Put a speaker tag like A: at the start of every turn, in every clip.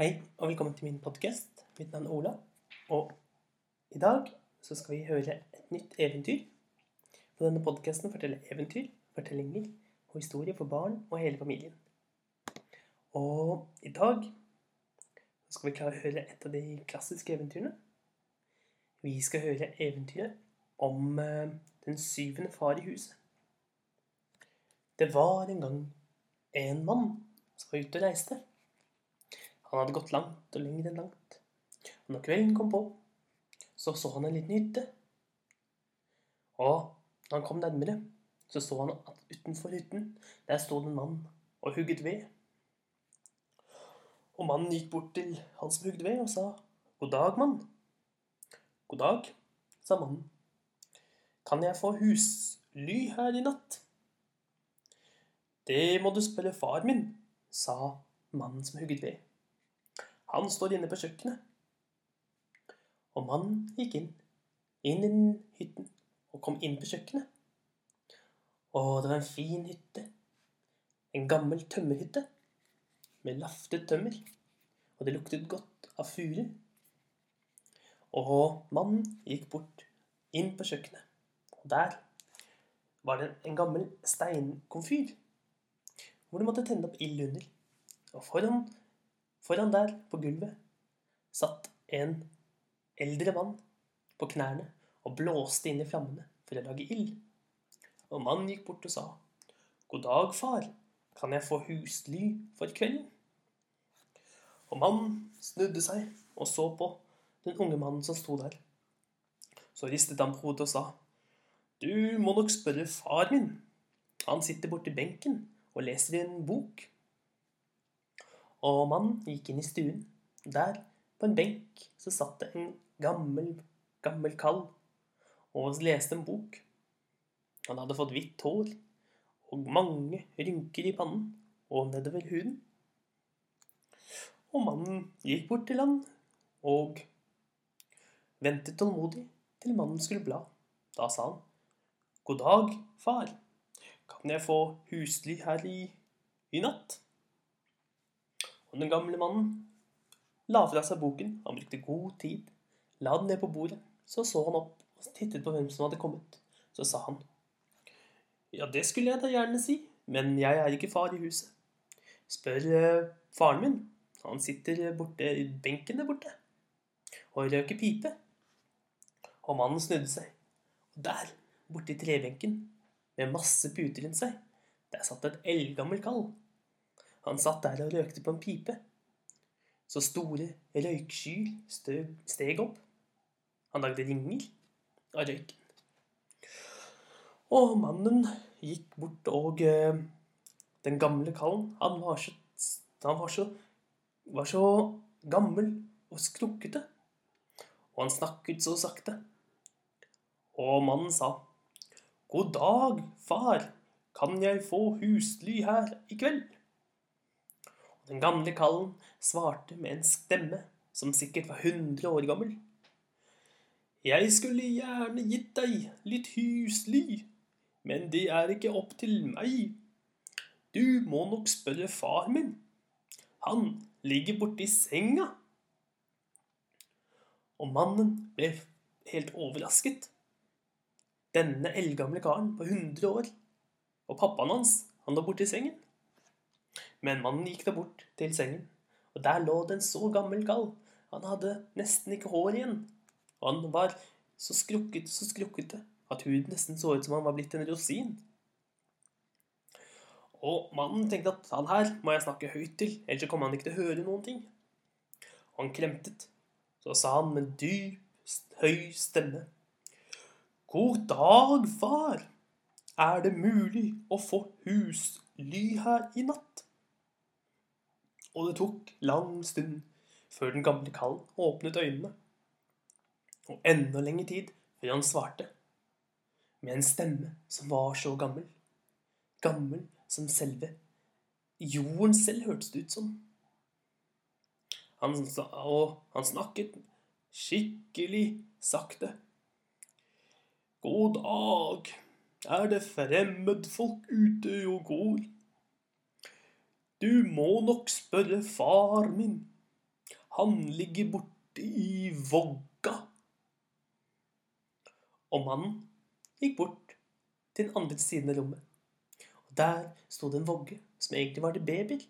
A: Hei, og velkommen til min podkast. Mitt navn er Ola. Og i dag så skal vi høre et nytt eventyr. På denne podkasten forteller eventyr, fortellinger og historier for barn og hele familien. Og i dag skal vi klare å høre et av de klassiske eventyrene. Vi skal høre eventyret om eh, den syvende far i huset. Det var en gang en mann som var ute og reiste. Han hadde gått langt og lenger enn langt. Og når kvelden kom på, så så han en liten hytte. Og når han kom nærmere, så så han at utenfor hytten, der sto det en mann og hugget ved. Og mannen gikk bort til han som hugde ved, og sa, 'God dag, mann.' 'God dag', sa mannen. 'Kan jeg få husly her i natt?' 'Det må du spørre far min', sa mannen som hugget ved. Han står inne på kjøkkenet. Og mannen gikk inn, inn i hytten, og kom inn på kjøkkenet. Og det var en fin hytte. En gammel tømmerhytte med laftet tømmer. Og det luktet godt av furu. Og mannen gikk bort inn på kjøkkenet. Og der var det en gammel steinkomfyr hvor du måtte tenne opp ild under. Og foran, foran der, på gulvet, satt en eldre mann på knærne og blåste inn i flammene for å lage ild. Og mannen gikk bort og sa, 'God dag, far. Kan jeg få husly for kvelden?' Og mannen snudde seg og så på den unge mannen som sto der. Så ristet han på hodet og sa, 'Du må nok spørre far min. Han sitter borti benken og leser i en bok.' Og mannen gikk inn i stuen. Der, på en benk, så satt det en gammel, gammel kall og leste en bok. Han hadde fått hvitt hår og mange rynker i pannen og nedover huden. Og mannen gikk bort til han og ventet tålmodig til mannen skulle bla. Da sa han, 'God dag, far. Kan jeg få husly her i, i natt?' Og den gamle mannen la fra seg boken. Han brukte god tid. La den ned på bordet. Så så han opp og tittet på hvem som hadde kommet. Så sa han, 'Ja, det skulle jeg da gjerne si, men jeg er ikke far i huset.' 'Spør uh, faren min. Han sitter borte i benken der borte og røker pipe.' Og mannen snudde seg. Og der, i trebenken, med masse puter rundt seg, der satt et eldgammel kall. Han satt der og røkte på en pipe. Så store røykskyer steg opp. Han lagde ringer av røyken. Og mannen gikk bort, og eh, den gamle kallen, han var så, han var så, var så gammel og skrukkete. Og han snakket så sakte. Og mannen sa, 'God dag, far. Kan jeg få husly her i kveld?' Den gamle kallen svarte med en stemme som sikkert var 100 år gammel. 'Jeg skulle gjerne gitt deg litt husly, men det er ikke opp til meg. Du må nok spørre far min. Han ligger borti senga.' Og mannen ble helt overrasket. Denne eldgamle karen på 100 år, og pappaen hans, han lå borti sengen. Men mannen gikk da bort til sengen, og der lå det en så gammel kall. Han hadde nesten ikke hår igjen, og han var så skrukket så skrukkete at huden nesten så ut som han var blitt en rosin. Og mannen tenkte at han her må jeg snakke høyt til, ellers så kommer han ikke til å høre noen ting. Og han kremtet. Så sa han med dyp, høy stemme. God dag, far. Er det mulig å få husly her i natt? Og det tok lang stund før den gamle kallen åpnet øynene. Og enda lengre tid før han svarte. Med en stemme som var så gammel. Gammel som selve jorden selv hørtes det ut som. Han, og han snakket skikkelig sakte. God dag, er det fremmedfolk ute og går? Du må nok spørre far min. Han ligger borte i vogga. Og mannen gikk bort til den andre siden av rommet. Og der sto det en vogge som egentlig var til babyer.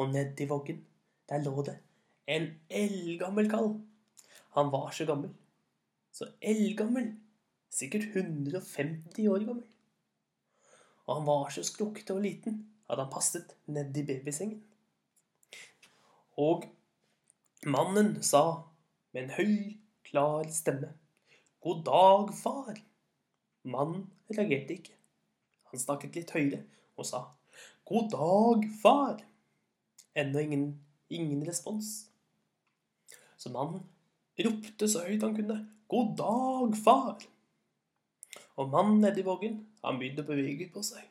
A: Og nedi voggen, der lå det en eldgammel kall. Han var så gammel. Så eldgammel. Sikkert 150 år gammel. Og han var så skrukkete og liten at han passet nedi babysengen. Og mannen sa med en høy, klar stemme God dag, far. Mannen reagerte ikke. Han snakket litt høyere og sa God dag, far. Ennå ingen, ingen respons. Så mannen ropte så høyt han kunne. God dag, far. Og mannen nedi vågen, han begynte å bevege på seg.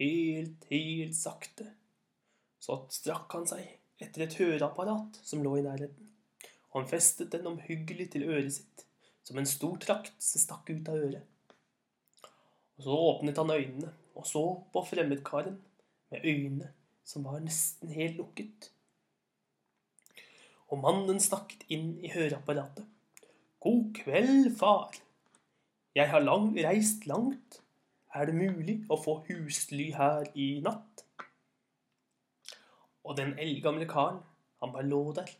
A: Helt, helt sakte. Så strakk han seg etter et høreapparat som lå i nærheten. Og han festet den omhyggelig til øret sitt som en stor trakt som stakk ut av øret. Og så åpnet han øynene og så på fremmedkaren med øyne som var nesten helt lukket. Og mannen snakket inn i høreapparatet. God kveld, far. Jeg har lang, reist langt. Er det mulig å få husly her i natt? Og den eldgamle karen, han bare lå der.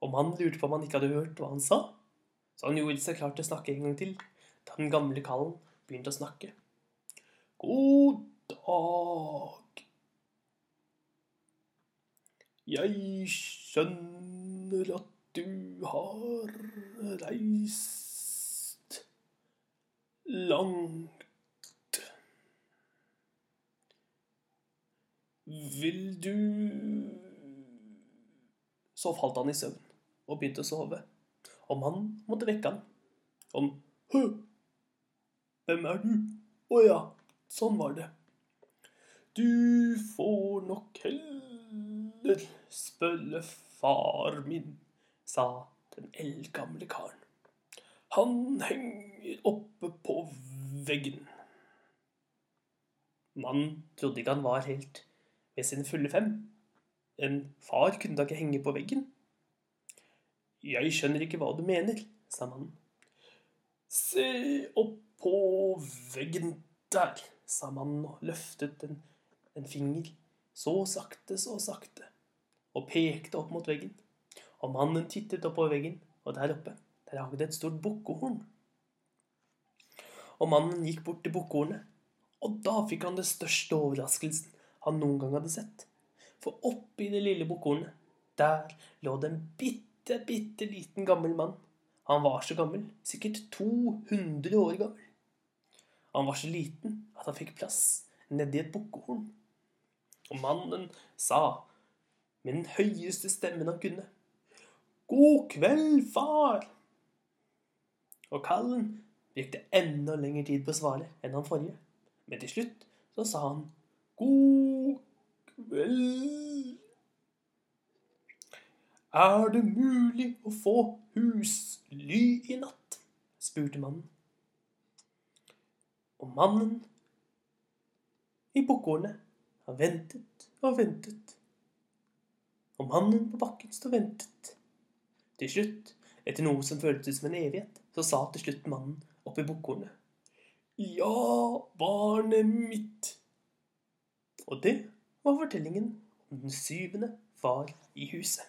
A: Og mannen lurte på om han ikke hadde hørt hva han sa. Så han gjorde seg klar til å snakke en gang til, da den gamle kallen begynte å snakke. God dag. Jeg skjønner at du har reist langt. Vil du Så falt han i søvn og begynte å sove og han måtte vekke han. Om Hø! Hvem er du? Å ja, sånn var det. Du får nok heller spørre far min, sa den eldgamle karen. Han henger oppe på veggen. Mannen trodde ikke han var helt ved sine fulle fem. En far kunne da ikke henge på veggen. Jeg skjønner ikke hva du mener, sa mannen. Se opp på veggen der, sa mannen og løftet en, en finger. Så sakte, så sakte. Og pekte opp mot veggen. Og mannen tittet opp på veggen, og der oppe, der hang det et stort bukkehorn. Og mannen gikk bort til bukkhornet. og da fikk han det største overraskelsen han noen gang hadde sett. For oppi det lille bukkhornet, der lå det en bitte, bitte liten gammel mann. Han var så gammel, sikkert 200 år gammel. Han var så liten at han fikk plass nedi et bukkhorn. Og mannen sa med den høyeste stemmen han kunne, God kveld, far! Og kallen brukte enda lengre tid på å svare enn han forrige. Men til slutt så sa han God kveld. Er det mulig å få husly i natt? spurte mannen. Og mannen i bukkhornet har ventet og ventet. Og mannen på bakken og ventet. Til slutt, etter noe som føltes som en evighet, så sa til slutt mannen oppi bukkhornet. Ja, barnet mitt. Og det var fortellingen om den syvende far i huset.